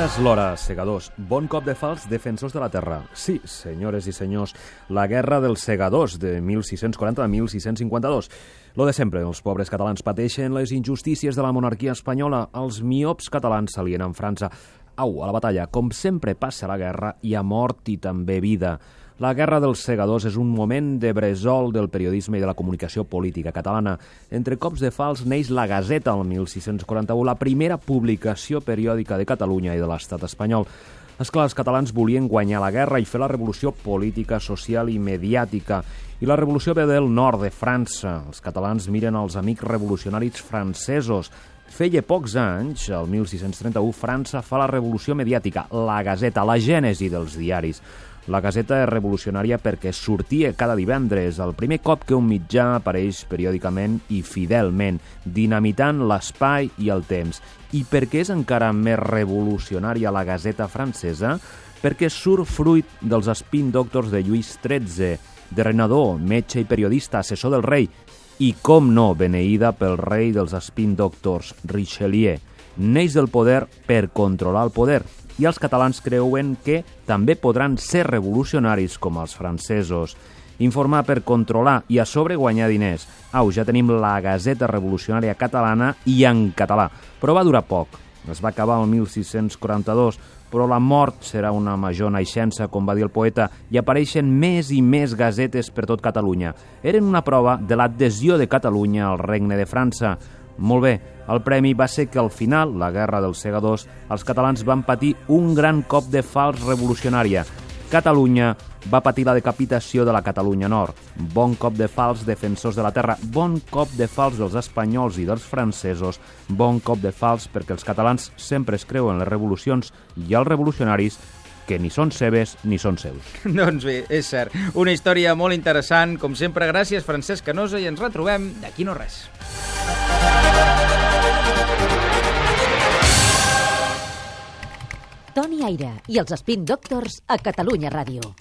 Ara és l'hora, segadors. Bon cop de fals, defensors de la terra. Sí, senyores i senyors, la guerra dels segadors de 1640 a 1652. Lo de sempre, els pobres catalans pateixen les injustícies de la monarquia espanyola. Els miops catalans s'alienen França. Au, a la batalla, com sempre passa la guerra, hi ha mort i també vida. La Guerra dels Segadors és un moment de bressol del periodisme i de la comunicació política catalana. Entre cops de fals neix la Gazeta el 1641, la primera publicació periòdica de Catalunya i de l'estat espanyol. És clar, els catalans volien guanyar la guerra i fer la revolució política, social i mediàtica. I la revolució ve del nord de França. Els catalans miren els amics revolucionaris francesos. Feia pocs anys, el 1631, França fa la revolució mediàtica, la Gazeta, la gènesi dels diaris. La Gazeta és revolucionària perquè sortia cada divendres, el primer cop que un mitjà apareix periòdicament i fidelment, dinamitant l'espai i el temps. I per què és encara més revolucionària la Gazeta francesa? Perquè surt fruit dels spin doctors de Lluís XIII, de Renador, metge i periodista, assessor del rei, i, com no, beneïda pel rei dels spin doctors, Richelieu. Neix del poder per controlar el poder, i els catalans creuen que també podran ser revolucionaris com els francesos. Informar per controlar i a sobre guanyar diners. Au, ja tenim la Gazeta Revolucionària Catalana i en català. Però va durar poc. Es va acabar el 1642, però la mort serà una major naixença, com va dir el poeta, i apareixen més i més gazetes per tot Catalunya. Eren una prova de l'adhesió de Catalunya al Regne de França. Molt bé, el premi va ser que al final, la Guerra dels Segadors, els catalans van patir un gran cop de fals revolucionària. Catalunya va patir la decapitació de la Catalunya Nord. Bon cop de fals defensors de la terra, bon cop de fals dels espanyols i dels francesos, bon cop de fals perquè els catalans sempre es creuen les revolucions i els revolucionaris que ni són seves ni són seus. Doncs bé, és cert. Una història molt interessant. Com sempre, gràcies, Francesc Canosa, i ens retrobem d'aquí no res. Toni Aire i els Spin Doctors a Catalunya Ràdio.